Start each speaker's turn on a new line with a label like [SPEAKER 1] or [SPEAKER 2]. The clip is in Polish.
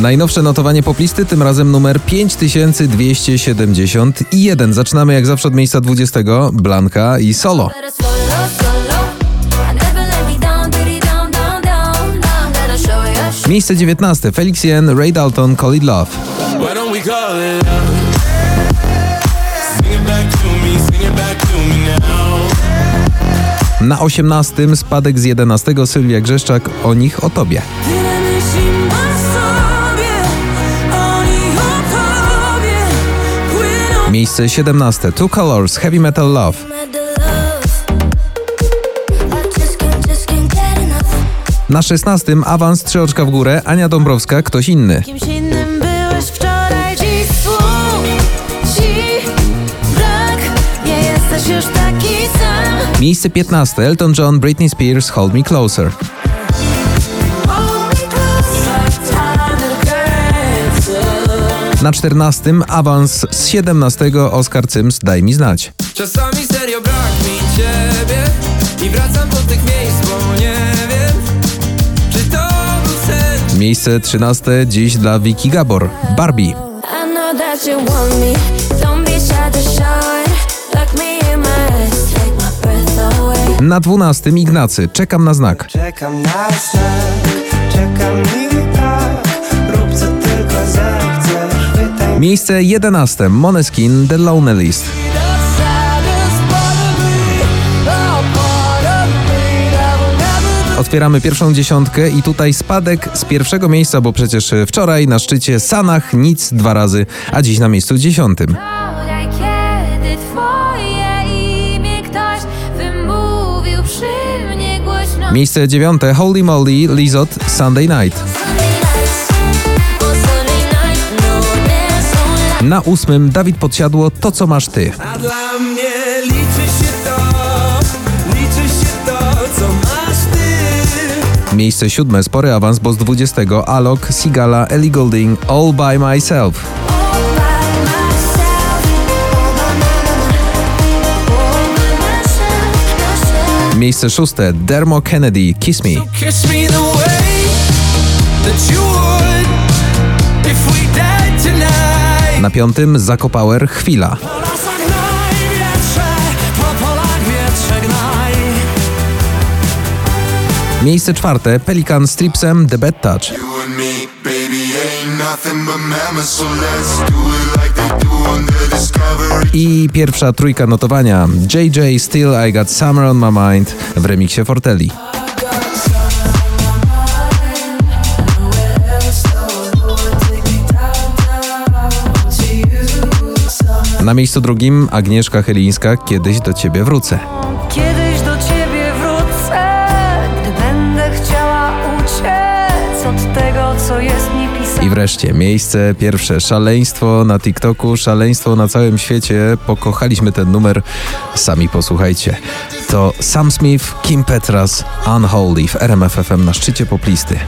[SPEAKER 1] Najnowsze notowanie poplisty, tym razem numer 5271. Zaczynamy jak zawsze od miejsca 20. Blanka i solo. Miejsce 19. Felix Jen, Ray Dalton, Call It Love. Na 18. spadek z 11. Sylwia Grzeszczak, O nich, o tobie. Miejsce 17. Two Colors, Heavy Metal Love. Na 16. awans 3 oczka w górę, Ania Dąbrowska, ktoś inny. Miejsce 15. Elton John, Britney Spears, Hold Me Closer. Na 14. awans z 17. Oskar Cyms, Daj mi znać.
[SPEAKER 2] Czasami serio brak mi ciebie I wracam do tych miejsc, bo nie wiem Czy to był sen
[SPEAKER 1] Miejsce 13. dziś dla Vicky Gabor, Barbie. Na 12. Ignacy, Czekam na znak.
[SPEAKER 3] Czekam na znak, czekam i
[SPEAKER 1] Miejsce 11. Moneskin, The Lonely List. Otwieramy pierwszą dziesiątkę i tutaj spadek z pierwszego miejsca, bo przecież wczoraj na szczycie Sanach nic dwa razy, a dziś na miejscu dziesiątym. Miejsce dziewiąte Holy Moly, Lizot, Sunday Night. Na ósmym Dawid Podsiadło, To co masz ty.
[SPEAKER 2] A dla mnie liczy się to Liczy się to, co masz ty
[SPEAKER 1] Miejsce siódme Spory awans, bo z 20 Alok, Sigala, Ellie Goulding, All By Myself. Miejsce szóste Dermo Kennedy, Kiss Me.
[SPEAKER 2] Kiss me
[SPEAKER 1] Na piątym Zakopower, Chwila. Miejsce czwarte Pelikan Stripsem, The Bad Touch. I pierwsza trójka notowania JJ Still I Got Summer on My Mind w remiksie Fortelli. Na miejscu drugim Agnieszka Chylińska, Kiedyś do Ciebie wrócę.
[SPEAKER 4] Kiedyś do ciebie wrócę, gdy będę chciała uciec od tego, co jest mi pisane.
[SPEAKER 1] I wreszcie miejsce pierwsze, szaleństwo na TikToku, szaleństwo na całym świecie. Pokochaliśmy ten numer, sami posłuchajcie. To Sam Smith, Kim Petras, Unholy w RMF FM na szczycie poplisty.